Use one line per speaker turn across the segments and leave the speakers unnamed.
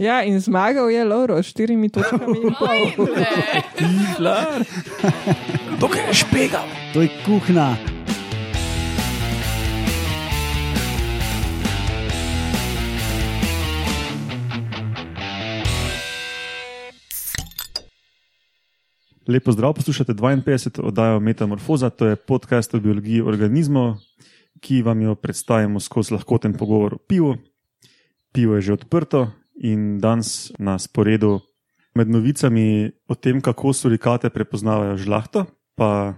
Ja, in zmagal je Lauro s štirimi točkami in pol.
Flar. Tukaj je špegal.
To je kuhna.
Lepo zdrav, poslušate 52. oddajo Metamorfoza, to je podcast o biologiji organizmov, ki vam jo predstavimo skozi lahkoten pogovor o pivu. Pivo je že odprto in danes na sporedu med novicami o tem, kako surikate prepoznavajo žlahto. Pa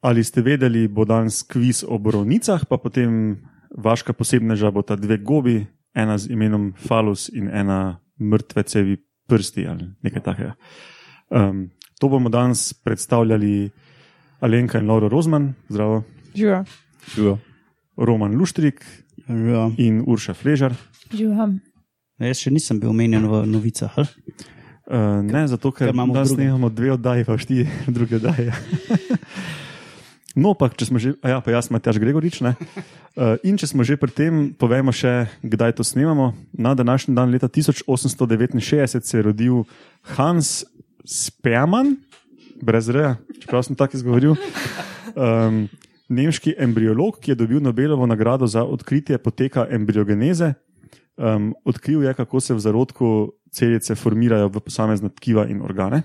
ali ste vedeli, bo danes kviz o borovnicah, pa potem vaška posebneža bo ta dve gobi, ena z imenom Falus in ena mrtvecevi prsti ali nekaj takega. Um, To bomo danes predstavljali Alenka in Laura Rozman, zdravo,
Živa.
Živo. Roman Luštrik
Ja.
in Urša Fležar.
Živim.
Jaz še nisem bil omenjen v novicah. ali?
Uh, ne, zato ker
Ker imamo
danes snemamo dve oddaji, pa štiri druge oddaje. No, pa če smo že, ja, pa jaz, Matjaš Gregorič. Ne? Uh, in če smo že pri tem, povemo še, kdaj to snemamo. Na današnji dan, leta 1869, se je rodil Hans Spearman, brez reja, čeprav sem tako izgovoril. Um, nemški embriolog, ki je dobil Nobelovo nagrado za odkritje poteka embriogeneze. Um, odkril je, kako se v zarodku celice formirajo v posamezna tkiva in organe.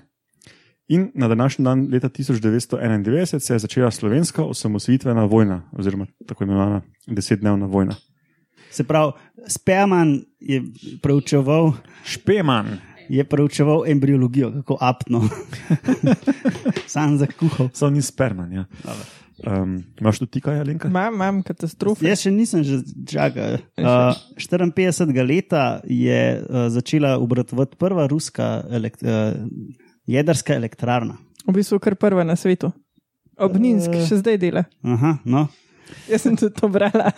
In na današnji dan, leta 1991, se je začela slovenska osamosvojitvena vojna, oziroma tako imenovana desetdnevna vojna.
Se pravi, Spearman je preučeval,
Špeman,
je preučeval embriologijo, kako aptno. Sam za kuhal.
so ni sperman. Ja. Um, imaš tu ti kaj, Alenka?
Imam, imam katastrofe.
Jaz še nisem že čakal. Uh, 54 leta je uh, začela obratovati prva ruska elekt, uh, jedrska elektrarna.
V bistvu kar prva na svetu. Obninsk
Eh.
še zdaj dela.
Aha, no.
Jaz sem tudi to brala.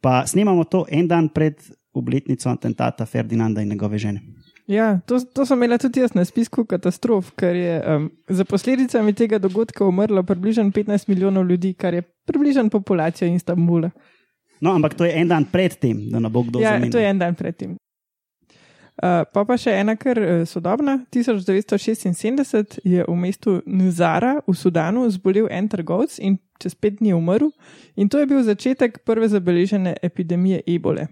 Pa snemamo to en dan pred obletnico atentata Ferdinanda in njegove žene.
Ja, to, to sem imela tudi jaz na spisku katastrof, ker je um, za posledicami tega dogodka umrlo približno 15 milijonov ljudi, kar je približno populacija Istanbula.
No, ampak to je en dan pred tem, da ne bo kdo
Ja,
zamenjal.
to je en dan predtem. Uh, pa pa še ena, kar uh, sodobna. 1976 je v mestu Nuzara v Sudanu zbolel en trgovec in čez pet dni umrl. In to je bil začetek prve zabeležene epidemije ebole.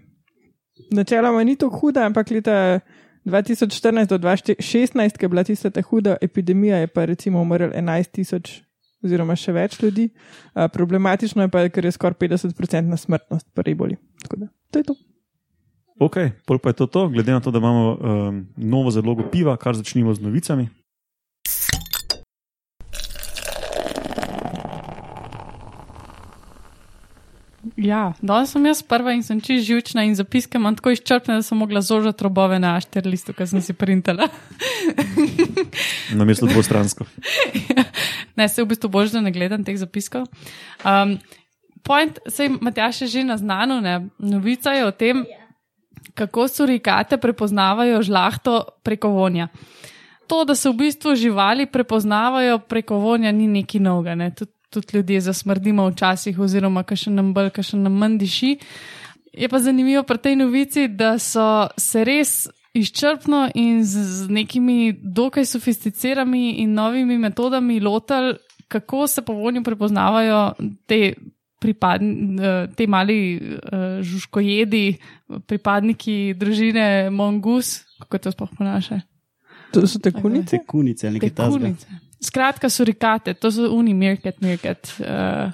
Načeloma ni to huda, ampak leta 2014 do 2016, ki je bila tista ta huda epidemija, je pa recimo umrl 11 tisoč oziroma še več ljudi. Uh, problematično je pa, ker je skoraj 50-odstotna smrtnost pri eboli. Tako da, to je to.
Ok, pol pa je to to, glede na to, da imamo um, novo zalogo piva, kar začnimo z novicami.
Ja, danes sem jaz prva in sem čist živčna in zapiske imam tako izčrpne, da sem mogla zožati robove na ašter listu, ki sem si printala.
Na mesto dvostransko.
ne, se v bistvu bož, da ne gledam teh zapiskov. Um, point, sej Matjaš je že naznano, ne? novica je o tem, kako surikate prepoznavajo žlahto preko vonja. To, da se v bistvu živali prepoznavajo preko vonja, ni neki novega. Ne? Tudi, tudi ljudje zasmrdimo včasih, oziroma kaj nam bolj, kaj nam manj diši. Je pa zanimivo pri tej novici, da so se res izčrpno in z, z nekimi dokaj sofisticiranimi in novimi metodami lotili, kako se po vonju prepoznavajo te. Pripadni, te mali uh, žužkojedi, pripadniki družine Mongus, kako to sploh ponaša?
To so te kunice?
Te kunice, nekaj tasga.
Skratka, surikate, to so uni, mirket, mirket. Uh,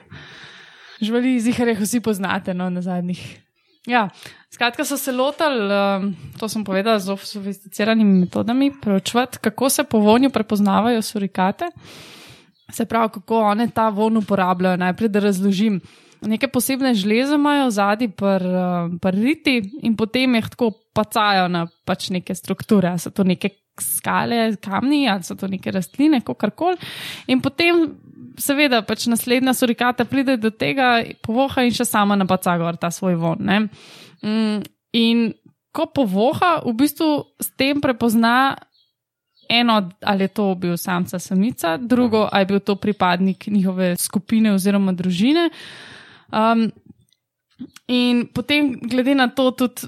živali iz jih vsi poznate, no, na zadnjih. Ja, skratka, so se lotili, um, to sem povedala, z sofisticiranimi metodami, preučevati, kako se po vonju prepoznavajo surikate. Se pravi, kako one ta von uporabljajo. Najprej, da razložim. Neke posebne žleze imajo zadnji priti in potem jih tako pacajo na pač neke strukture. So to neke skale, kamni ali so to neke rastline, kakorkoli. In potem, seveda, pač naslednja surikata pride do tega, povoha in še sama napaca gor ta svoj von. Ne? Mm, in ko povoha, v bistvu s tem prepozna eno, ali je to bil samca, samica, drugo, ali je bil to pripadnik njihove skupine oziroma družine. Um, In potem, glede na to, tudi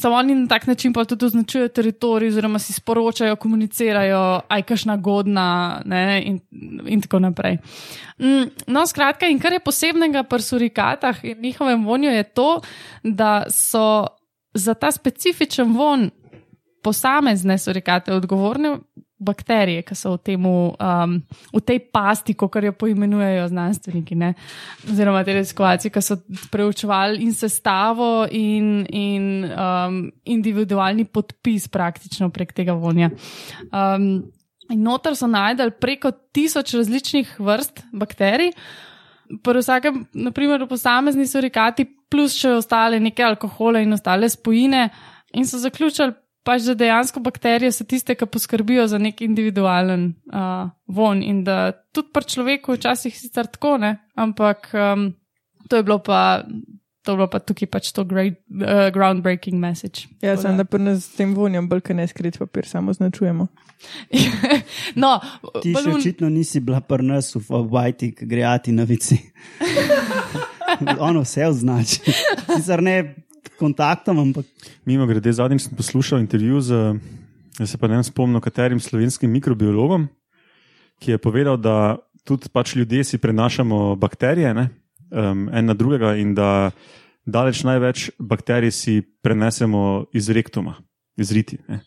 samo oni na tak način pa tudi označujejo teritorij, oziroma si sporočajo, komunicirajo, aj kašna godna ne, in, in tako naprej. Mm, No, skratka, in kar je posebnega pri surikatah in njihovem vonju je to, da so za ta specifičen von posamezne surikate odgovorne bakterije, ki so v, temu, um, v tej pasti, kot jo poimenujejo znanstveniki, ne? oziroma te raziskovalci, ki so preučevali in sestavo in, in um, individualni podpis praktično prek tega vonja. Um, in noter so najdel preko tisoč različnih vrst bakterij. Pri vsakem, naprimer, v posamezni surikati, plus še ostale neke alkohole in ostale spojine, in so zaključili, pač, da dejansko bakterije so tiste, ki poskrbijo za nek individualen uh, von in da tudi pri človeku včasih sicer tako ne, ampak um, to je bilo pa. To je bilo pa tukaj pač to great, uh, groundbreaking message.
Ja, sem da pri nas s tem vonjem bolj, ker ne skrit papir, samo označujemo.
no,
Ti še
balon-
očitno nisi bila pri nas v Vajti, ki grejati na vici. ono vse označi. Sicer ne kontaktom, ampak
Mimo grede, zadnjič sem poslušal intervju z, jaz se pa ne spomnim, katerim slovenskim mikrobiologom, ki je povedal, da tudi pač ljudje si prenašamo bakterije ne, um, en na drugega in da daleč največ bakterij si prenesemo iz rektuma, iz riti. ne.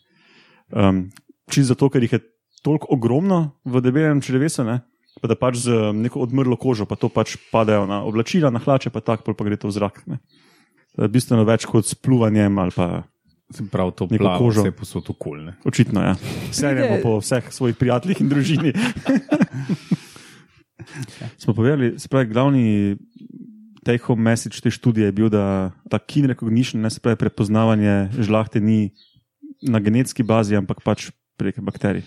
Um, Čisto zato, ker jih je toliko ogromno v debelem črevesu, ne, pa da pač z neko odmrlo kožo, pa to pač padajo na oblačila, na hlače, pa tako, pa gre to v zrak. Ne. Je Bistveno več kot s pluvanjem ali pa
Se pravi, to plavo
kožo.
vse posod okolne.
Očitno je. Ja. Vse vemo po vseh svojih prijateljih in družini. Smo povedali, se pravi, glavni take home message te študije je bil, da ta keen recognition, ne se pravi prepoznavanje žlahte, ni na genetski bazi, ampak pač prek bakterij.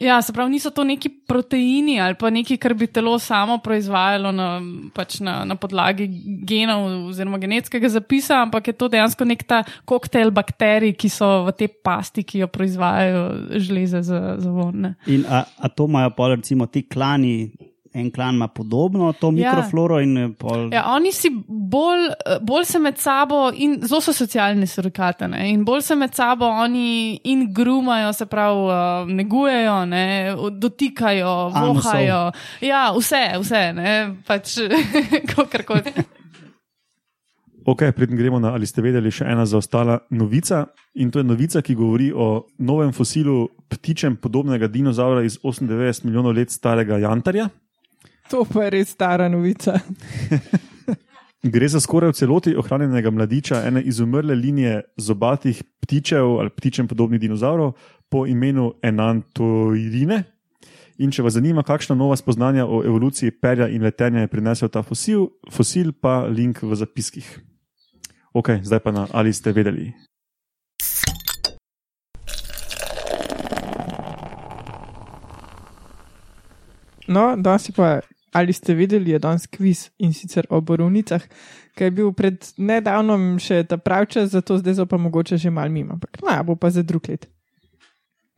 Ja, se pravi, niso to neki proteini ali pa nekaj, kar bi telo samo proizvajalo na, pač na, na podlagi genov oziroma genetskega zapisa, ampak je to dejansko nek ta koktejl bakterij, ki so v tej pasti, ki jo proizvajajo žleze za, za von. ne.
In a, a to imajo pa recimo ti klani, en klan ima podobno to
Ja.
mikrofloro in eh, pol.
Ja, oni si bolj, eh, bolj se med sabo in zelo so socialni surikate ne, in bolj se med sabo oni in grumajo, se pravi, uh, negujejo, ne, dotikajo,
Anusov.
vohajo. Ja, vse, vse, ne, pač kakorkoli.
Ok, preden gremo na ali ste vedeli, še ena zaostala novica. In to je novica, ki govori o novem fosilu ptičem podobnega dinozaura iz 98 milijonov let starega jantarja.
To pa je res stara novica.
Gre za skoraj v celoti ohranjenega mladiča ene izumrle linije zobatih ptičev ali ptičem podobnih dinozaurov po imenu Enantoirine. In če vas zanima, kakšna nova spoznanja o evoluciji perja in letenja je prinesel ta fosil, fosil pa link v zapiskih. Ok, zdaj pa na ali ste vedeli.
No, danes je pa, ali ste videli, je danes kviz in sicer o borovnicah, ki je bil pred nedavnom še ta prav čas, zato zdaj so pa mogoče že mal mimo, ampak no, bo pa za drug let.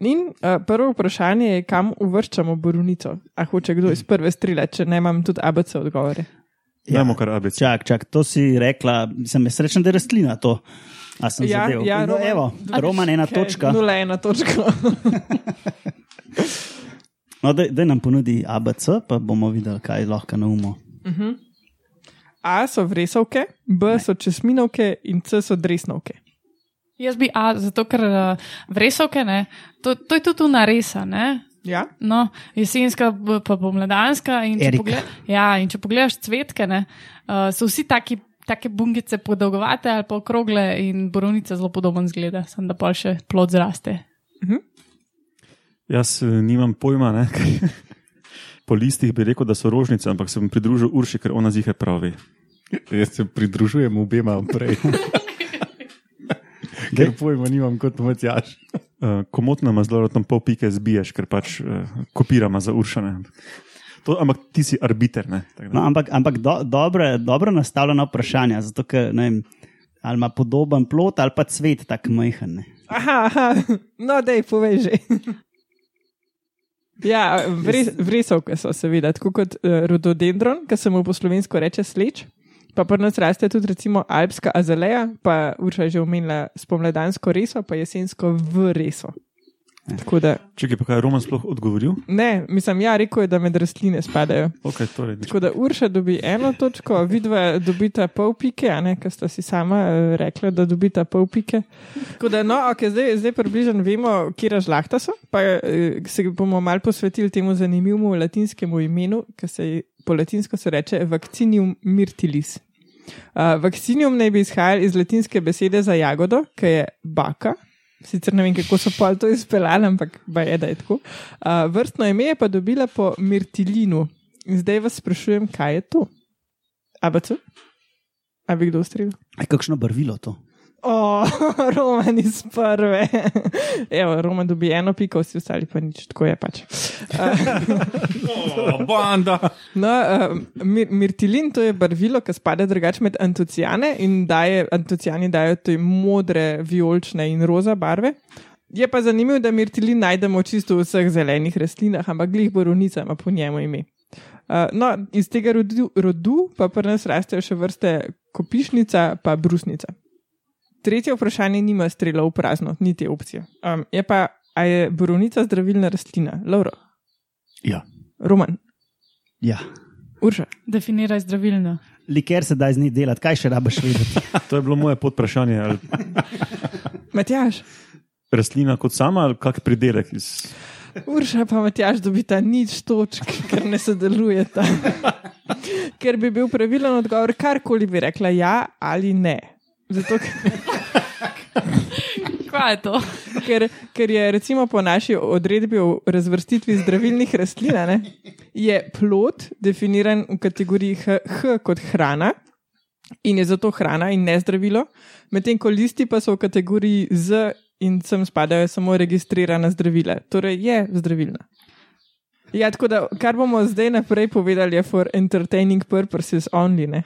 In uh, prvo vprašanje je, kam uvrščamo borovnico? A hoče kdo iz prve strile, če ne imam tudi ABC odgovore?
Ja. Dajmo kar ABC.
Čak, čak, to si rekla, sem jaz srečen, da je rastlina to. A sem
Ja,
zadev.
ja,
no,
Roman.
evo, Roman ena točka.
Nula ena točka.
No, daj nam ponudi ABC, pa bomo videli, kaj lahko na umu.
A so vresovke, B so česminovke in C so dresnovke.
Jaz bi A, zato ker uh, vresovke, ne, to, to je tudi naresa, ne.
Ja?
No, jesenska, b- pa pomladanska. In če, pogled, ja, in če pogledaš cvetke, ne, uh, so vsi taki, take bungice podolgovate ali pa okrogle, in borovnica zelo podoben zgleda, sem da pa še plod zraste.
Jaz eh, nimam pojma, ne? po listih bi rekel, da so rožnice, ampak se bom pridružil Urši, ker ona zihe pravi.
Jaz se pridružujem obema prej. Ker pojma nimam kot Matjaš.
Uh, komotno ima zelo tam pol pike zbiješ, ker pač uh, kopiramo za uršane. To, ampak ti si arbiter. Ne, da-
No, ampak ampak do, dobro, dobro nastavljena vprašanja, zato ker ne vem, ali ima podoben plot ali pa cvet tako majhen. ne.
Aha, aha. no, dej, povej že. Ja, vres, vresovke so seveda, tako kot uh, rododendron, ki se mu po slovensko reče sleč, Pa pri nas raste tudi recimo alpska azaleja, pa Urša je že omenila spomladansko reso, pa jesensko v reso. Da,
Če je pa kaj Roman sploh odgovoril?
ne, mislim, ja, rekel je, da med rastline spadajo.
Okay, torej.
Tako da Urša dobi eno točko, vidva dobita pol pike, a ne, ker sta si sama eh, rekla, da dobita pol pike. Tako da, no, ok, zdaj, zdaj približno vemo, kje žlahta so, pa eh, se bomo mal posvetili temu zanimivemu latinskemu imenu, ki se je- po latinsko se reče Vaccinium myrtilis. Uh, Vaccinium naj bi izhajal iz latinske besede za jagodo, ki je baka. Sicer ne vem, kako so pa to izpeljali, ampak je, da je tako. Uh, vrstno ime je pa dobila po mirtilinu. In zdaj vas sprašujem, kaj je to? ABC? A bi kdo ustrelil?
Kakšno barvilo to?
O, Roman iz prve. Evo, Roman dobi eno piko, vsi ostali pa nič, tako je pač.
Oh, banda.
No, uh, mir, mirtilin to je barvilo, ki spada drugače med antocijane in daje, antocijani dajo te modre, vijolične in roza barve. Je pa zanimivo, da mirtilin najdemo čisto v vseh zelenih rastlinah, ampak glih borovnica ima po njemu ime. Uh, no, iz tega rodu, rodu pa pri nas rastejo še vrste kopišnica pa brusnica. Tretje vprašanje nima strela v prazno, ni te opcije. Um, je pa, a je borovnica zdravilna rastlina? Lauro,
Ja.
Roman,
ja.
Urša.
Definiraj zdravilno.
Liker se da iz njih delati, kaj še rabaš vedeti?
To je bilo moje podprašanje. Ali
Matjaš,
rastlina kot sama ali kak pridelek iz.
Urša pa Matjaš dobita nič točk, ker ne sodelujeta. ker bi bil pravilen odgovor, karkoli bi rekla ja ali ne. Zato,
Kaj je to?
ker, ker je recimo po naši odredbi o razvrstitvi zdravilnih rastlin, ne, je plod definiran v kategoriji H, H kot hrana in je zato hrana in ne zdravilo, medtem ko listi pa so v kategoriji Z in sem spadajo samo registrirana zdravila. Torej je zdravilna. Ja, tako da, kar bomo zdaj naprej povedali, je for entertaining purposes only. Ne?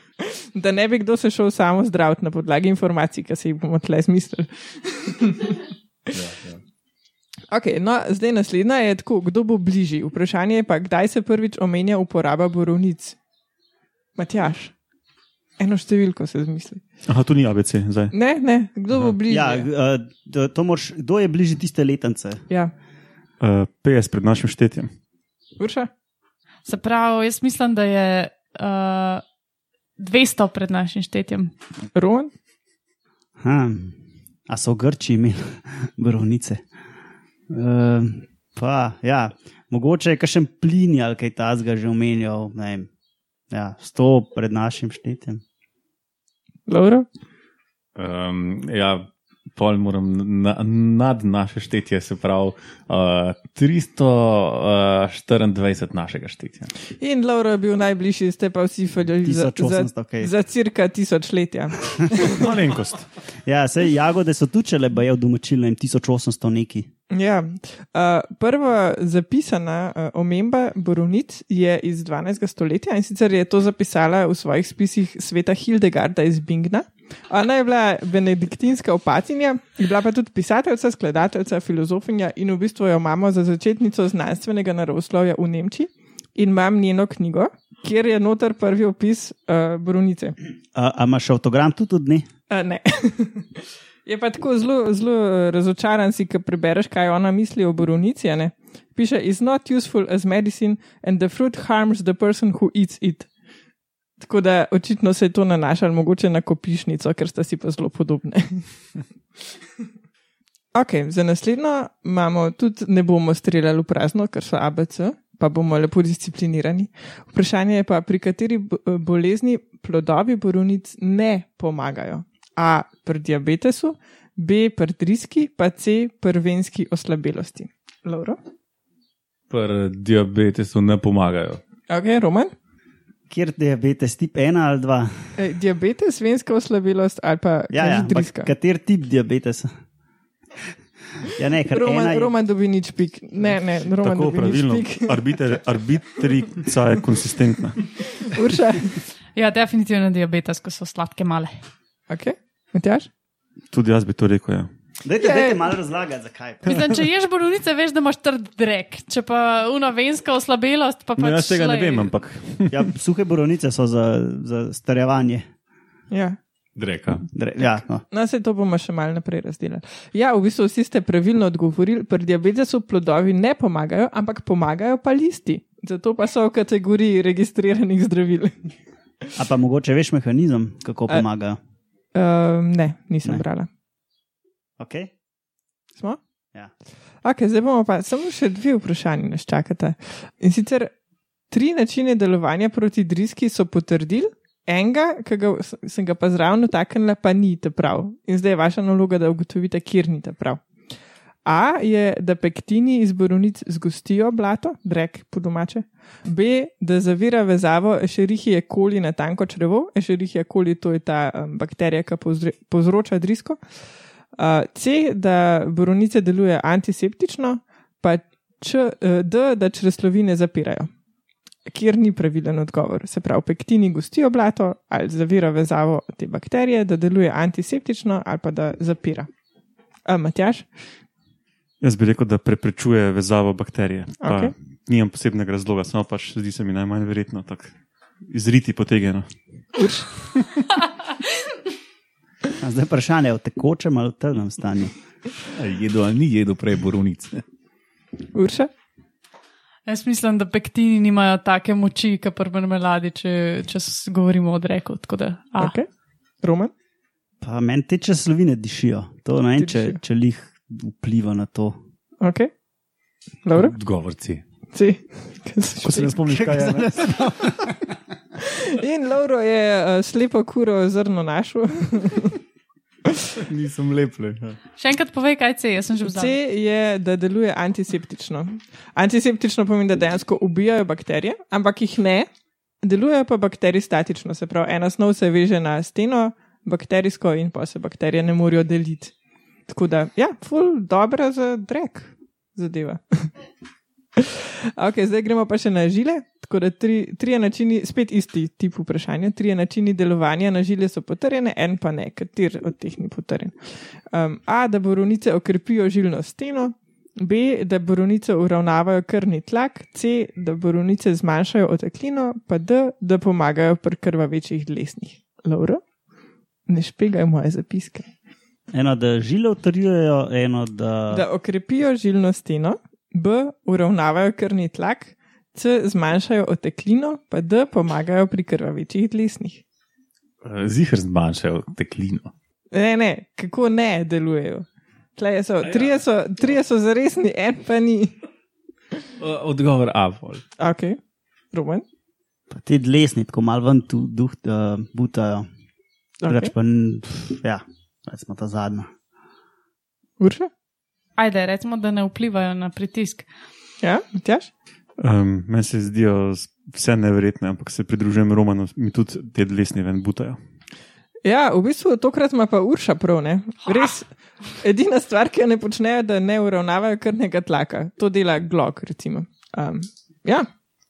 Da ne bi kdo se šel samo zdraviti na podlagi informacij, ki se jih bomo tle zmislili. Okay, no, zdaj naslednja je tako, kdo bo bližji. Vprašanje je pa, kdaj se prvič omenja uporaba borovnic. Matjaš, eno številko se zmisli.
Aha, tu ni ABC zdaj.
Ne, ne, kdo bo bližje?
Ja, uh, to, to moraš, kdo je bližje tiste letence?
ja.
Uh, PS pred našim štetjem.
Urša?
Se pravi, jaz mislim, da je uh, 200 pred našim štetjem.
Roman?
Ha, a so v Grči imeli borovnice? Uh, pa, ja, mogoče je kakšen plin ali kaj tasga že omenjal. ne vem. Ja, sto pred našim štetjem.
Lauro?
Um, ja, pol moram na, nad naše štetje, se pravi uh, 324 našega štetja.
In Lauro je bil najbližji, ste pa vsi fajali za, za,
1800 kaj.
za cirka tisočletja.
Malenkost.
Ja, sej jagode so tučele, pa je v domačilnem 1800 neki.
Ja, uh, prva zapisana uh, omemba borovnic je iz 12. stoletja in sicer je to zapisala v svojih spisih sveta Hildegarda iz Bingna. Ona je bila benediktinska opatinja, je bila pa tudi pisateljica, skladateljica, filozofinja in v bistvu jo imamo za začetnico znanstvenega naravoslovja v Nemčiji in imam njeno knjigo, kjer je noter prvi opis uh, borovnice.
A, a imaš avtogram tudi od dne?
Uh, ne. Je pa tako zelo, zelo eh, razočaran si, ko prebereš, kaj ona misli o borovnici. Piše, is not useful as medicine and the fruit harms the person who eats it. Tako da očitno se je to nanašalo mogoče na kopišnico, ker sta si pa zelo podobne. ok, za naslednjo imamo tudi, ne bomo streljali v prazno, ker so ABC, pa bomo lepo disciplinirani. Vprašanje je pa, pri kateri bo- bolezni plodovi borovnic ne pomagajo. A pri diabetesu, B pri driski, pa C pri venski oslabelosti. Lauro?
Pri diabetesu ne pomagajo.
Ok, Roman?
Kjer diabetes, tip 1 ali 2?
E, diabetes, venska oslabelost ali pa
Ja, ja,
driska.
kater tip diabetesa? Ja, ne,
Roman,
je-
Roman dobi nič pik. Ne, ne, Roman
Tako
dobi
pravilno.
nič pik.
Arbiter, arbitrica je konsistentna.
Urša?
Ja, definitivno diabetes, ko so sladke male.
Ok, Matjaš?
Tudi jaz bi to rekel. Ja.
Dajte,
Je-
dajte malo razlagati, zakaj.
Mislim, če ješ borovnice, veš, da imaš trd drek. Če pa unavenska oslabelost, pa
No,
pač
jaz tega ne
šlej.
vem, ampak
Ja, suhe borovnice so za, za starjevanje.
Ja.
Dreka.
Dre, ja, no.
No, se to bomo še malo naprej razdelili. Ja, v bistvu vsi ste pravilno odgovorili, pri diabetesu plodovi ne pomagajo, ampak pomagajo pa listi. Zato pa so v kategoriji registriranih zdravil.
A pa mogoče veš mehanizem, kako
A-
pomagajo.
Um, ne, nisem
Ne.
brala.
Okay?
Smo?
Ja.
Okay, zdaj bomo pa samo še dve vprašanje nas čakata. In sicer tri načine delovanja proti driski so potrdili, enega, ki ga, sem ga pa zraven utaknila, pa ni ta prav. In zdaj je vaša naloga, da ugotovite, kjer ni ta prav. A je, da pektini iz borovnic zgostijo blato, drek po domače. B, da zavira vezavo Escherichia coli na tanko črevo. Escherichia coli to je ta um, bakterija, ki povzroča drisko. Uh, C, da borovnice delujejo antiseptično, pa č, uh, D, da čreslovine zapirajo. Kjer ni pravilen odgovor. Se pravi, pektini gostijo blato ali zavira vezavo te bakterije, da deluje antiseptično ali pa da zapira. A, Matjaš?
Jaz bi rekel, da preprečuje vezavo bakterije. Pa
Okej.
Nimam posebnega razloga, samo pač zdi se mi najmanj verjetno tako izriti?
A Zdaj vprašanje je v tekočem ali v trdnem stanju.
Jedo ali ni jedo prej borovnice.
Urša?
Jaz mislim, da pektini nimajo take moči, kot pri marmeladi, če, če govorimo o dreku. tako Da, a,
Okay. Roman?
Pa meni te časlovine dišijo. To ne vem, če, če lih vpliva na to.
Okay. Laura?
Odgovorci.
C.
Ko se ne spomniš, kaj je. Ne?
In Lauro je uh, slepo kuro zrno našel.
Nisem lep le. Ja.
Še enkrat povej, kaj C, jaz sem že
C
vzal.
je, da deluje antiseptično. Antiseptično pomeni, da dejansko ubijajo bakterije, ampak jih ne, delujejo pa bakterijstatično. Se pravi, ena snov se veže na steno, bakterijsko, in pa se bakterije ne morejo deliti. Tako da, ja, ful, dobra za drek zadeva. ok, zdaj gremo pa še na žile. Tako da tri, trije načini, spet isti tip vprašanja, trije načini delovanja na žile so potrjene, en pa ne, kater od teh ni potrjen. Um, A, da borovnice okrepijo žilno steno, B, da borovnice uravnavajo krvni tlak, C, da borovnice zmanjšajo oteklino, pa D, da pomagajo pri krvavečih dlesnih. Laura, ne špegaj moje zapiske.
Eno, da žile utrjujejo, eno, da.
Da okrepijo žilno steno, B, uravnavajo krvni tlak, C, zmanjšajo oteklino, pa D, pomagajo pri krvavečih dlesnih.
Zihar zmanjšajo teklino.
Ne, ne, kako ne delujejo. Tleje So, trije, so, trije so zaresni, en pa ni.
Odgovor A. pol.
Ok, Roman.
Pa ti dlesni, tako malo ven tu duh, uh, butajo.
Okay.
Reč pa, n- pf, ja, recimo ta zadnja.
Urša?
Ajde, recimo, da ne vplivajo na pritisk.
Ja, Matjaš?
Um, meni se zdijo vse neverjetne, ampak se pridružujem Romanu, mi tudi te dlesni ven butajo.
Ja, v bistvu tokrat ima pa Urša prav, ne? Res, edina stvar, ki jo ne počnejo, da ne uravnavajo krvnega tlaka. To dela Glock, recimo. Um, ja,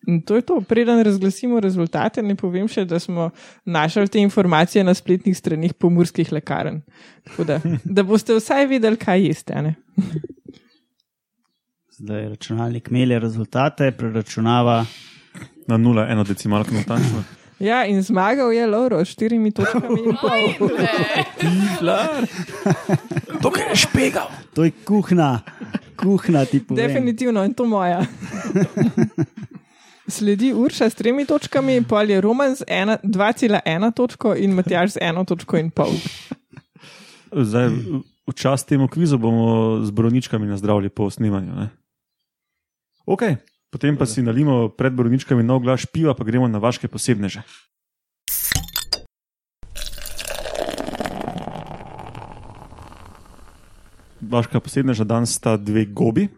in to je to. Preden razglasimo rezultate, ne povem še, da smo našli te informacije na spletnih stranih pomorskih lekarn. Tako Da, da boste vsaj vedeli, kaj jeste. ne?
Zdaj računalnik melje rezultate, preračunava.
Na 0,1 decimalka natančno.
Ja, in zmagal je Lauro s štirimi točkami in pol.
Tukaj je špegal.
To je kuhna, kuhna ti povem.
Definitivno in to moja. Sledi Urša s tremi točkami, pol je Roman z ena- 2,1 točko in Matjaž z eno točko in pol.
Zdaj, v- čast temu kvizu bomo z borovničkami nazdravili po snemanju. Ne? Ok, potem pa si nalimo pred borovničkami nov glas piva, pa gremo na vaše posebneže. Vaška posebneža danes sta dve gobi.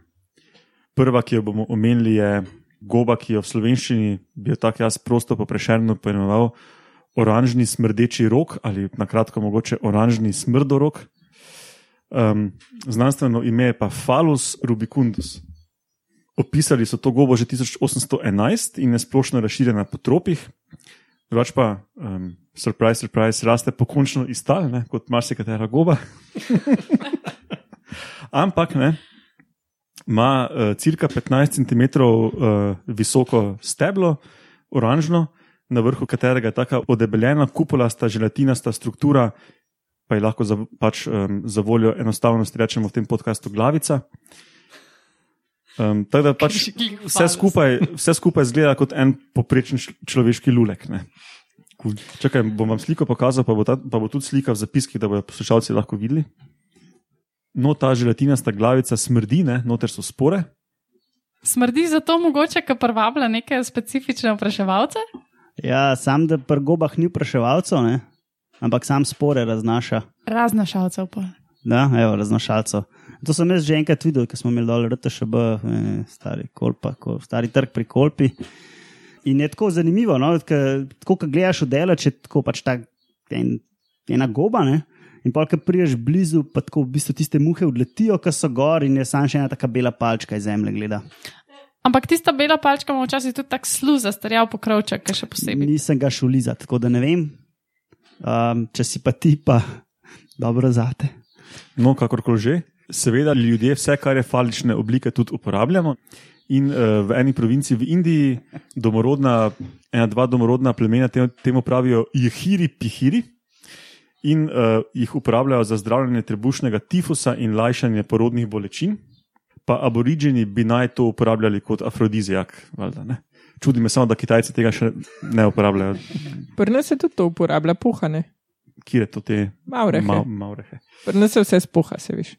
Prva, ki jo bomo omenili, je goba, ki jo v slovenščini bi jo tako jaz prosto poprešerno poimenoval oranžni smrdeči rok ali na kratko mogoče oranžni smrdorok. Um, znanstveno ime je pa Falus rubicundus. Opisali so to gobo že 1811 in je splošno razširjena po tropih. Drugač pa, um, surprise, surprise, raste pokončno iz tal, ne, kot marsikatera goba. Ampak ne, ima uh, cirka 15 cm uh, visoko steblo, oranžno, na vrhu katerega je tako odebeljena, kupolasta, želatinasta struktura, pa je lahko za, pač, um, za voljo enostavnosti rečemo v tem podkastu glavica. Um, tako da pač vse skupaj, vse skupaj zgleda kot en poprečen človeški lulek. Ne. Čakaj, bom vam sliko pokazal, pa bo, ta, pa bo tudi slika v zapiskih, da bodo poslušalci lahko videli. No, ta želatinasta glavica smrdi, ne, noter so spore.
Smrdi zato mogoče, ker privabila neke specifične vpraševalce?
Ja, sam da pri gobah ni vpraševalcev, ne? ampak sam spore raznaša.
Raznašalcev pa.
Da, evo, raznašalcev. To sem jaz že enkrat videl, ko smo imeli dol RTŠB, eh, stari, kolpa, kol, stari trg pri Kolpi. In je tako zanimivo, no? ker tako, ko gledaš v delo, če tako pač ta en, ena goba. Ne? In pa, ko priješ blizu, pa tako v bistvu tiste muhe odletijo, ki so gor in je sam še ena taka bela palčka iz zemlje gleda.
Ampak tista bela palčka ima včasih tudi tak slu zastarjal pokrovček, ki še posebej.
Nisem ga šel lizati, tako da ne vem. Um, če si pa ti, pa dobro zate.
No, kakorkoli že. Seveda, ljudje vse, kar je falične oblike, tudi uporabljamo. In uh, v eni provinci v Indiji, domorodna, ena, dva domorodna plemena temu, temu pravijo jihiri pihiri in uh, jih uporabljajo za zdravljenje trebušnega tifusa in lajšanje porodnih bolečin. Pa aboriženi bi naj to uporabljali kot afrodizijak. Valjda, ne? Čudi me samo, da Kitajci tega še ne uporabljajo.
Pri nas se tudi to uporablja, puhane.
Kje je to te
Maurehe.
Ma, maurehe?
Pri nas se vse spuha, se veš.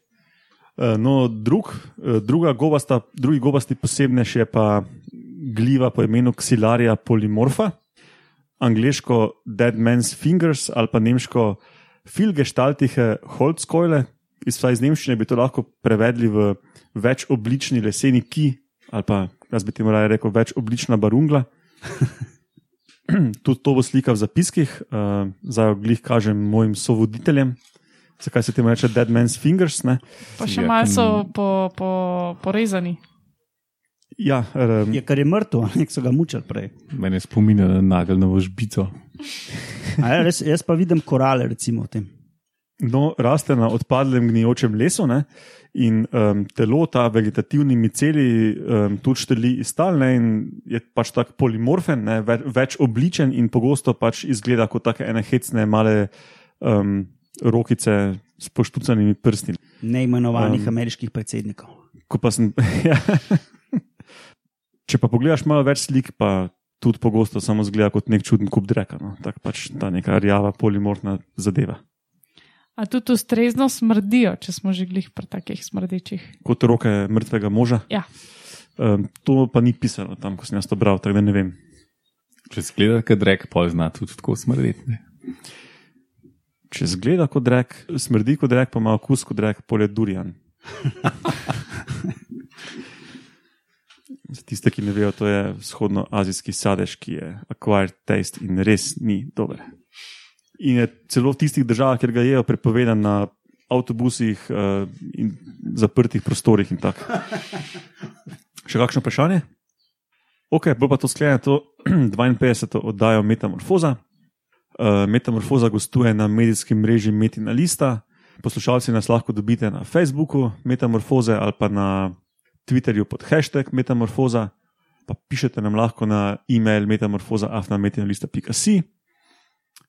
Eh, No, drug, eh, druga gobasta, drugi gobasti posebnež je pa gliva po imenu Xilaria polymorfa, angliško Dead Man's Fingers ali pa nemško Filgestaltihe Holzkeule. Iz, vsaj iz nemščine bi to lahko prevedli v večoblični leseni ki, ali pa jaz bi temu raje rekel večoblična barungla. Tudi to bo slika v zapiskih, uh, zdaj jo glih kažem mojim sovoditeljem. Zakaj se temu reče Dead Man's Fingers? Ne?
Pa še
Ja,
malo so po, po, porezani.
Ja, um,
Je kar je mrtev, nek so ga mučili prej.
Mene spominja na nageljno žbico.
Ja, res, jaz pa vidim korale, recimo v tem.
no, raste na odpadlem gnijočem lesu ne? in um, telo, ta vegetativni miceli, um, tudi šteli iz tal ne? in je pač tako polimorfen, ne? Ve, več obličen in pogosto pač izgleda kot take ene hecne male um, rokice s poštucanimi prsti.
Neimenovanih
um,
ameriških predsednikov.
Ko pa sem. ja. Če pa pogledaš malo več slik, pa tudi pogosto samo zgleda kot nek čuden kup dreka. No? Tako pač ta neka rjava polimorfna zadeva.
A tudi ustrezno smrdijo, če smo že glih pri takih smrdečih.
Kot roke mrtvega moža.
Ja.
Um, to pa ni pisalo tam, ko sem jaz to bral, tako da ne vem.
Če zgleda, kad rek pol zna tudi tako smrdeti.
Če zgleda kot drek, smrdi kot drek, pa ima okus kot drek, polje durian. Za tiste, ki ne vejo, to je vzhodnoazijski sadež, ki je acquired taste in res ni dober. In je celo v tistih državah, kjer ga jejo, prepovedan na avtobusih uh, in zaprtih prostorih. in tako. Še kakšno vprašanje? Ok, bolj pa to sklenemo, to 52. oddajo Metamorfoza. Uh, Metamorfoza gostuje na medijskem mreži Metina Lista. Poslušalci nas lahko dobite na Facebooku Metamorfoze ali pa na Twitterju pod hashtag Metamorfoza, pa pišete nam lahko na e-mail metamorfoza.afnametinalista.si.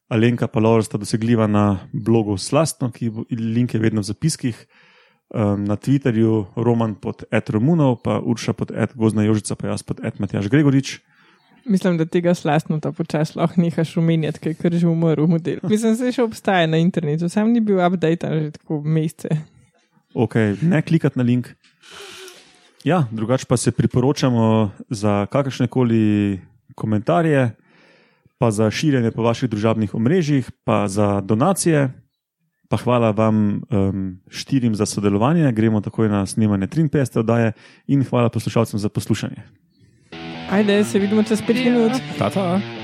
Alenka pa Laura sta dosegljiva na blogu Slastno, ki bo, link je vedno v zapiskih. Um, na Twitterju Roman pod Ed Romunov, pa Urša pod Ed Gozna Jožica, pa jaz pod Ed Matjaš Gregorič.
Mislim, da tega slastno ta počas lahko nehaš umenjati, ker je kar že umrl model. Mislim, da še obstaja na internetu, sam ni bil update že tako mesece.
Ok, ne klikati na link. Ja, drugače pa se priporočamo za kakršne koli komentarje, pa za širjenje po vaših družabnih omrežjih, pa za donacije. Pa hvala vam um, štirim za sodelovanje, gremo takoj na snemanje 53. oddaje in hvala poslušalcem za poslušanje.
Ajde, se vidimo čez pet minut.
Tata.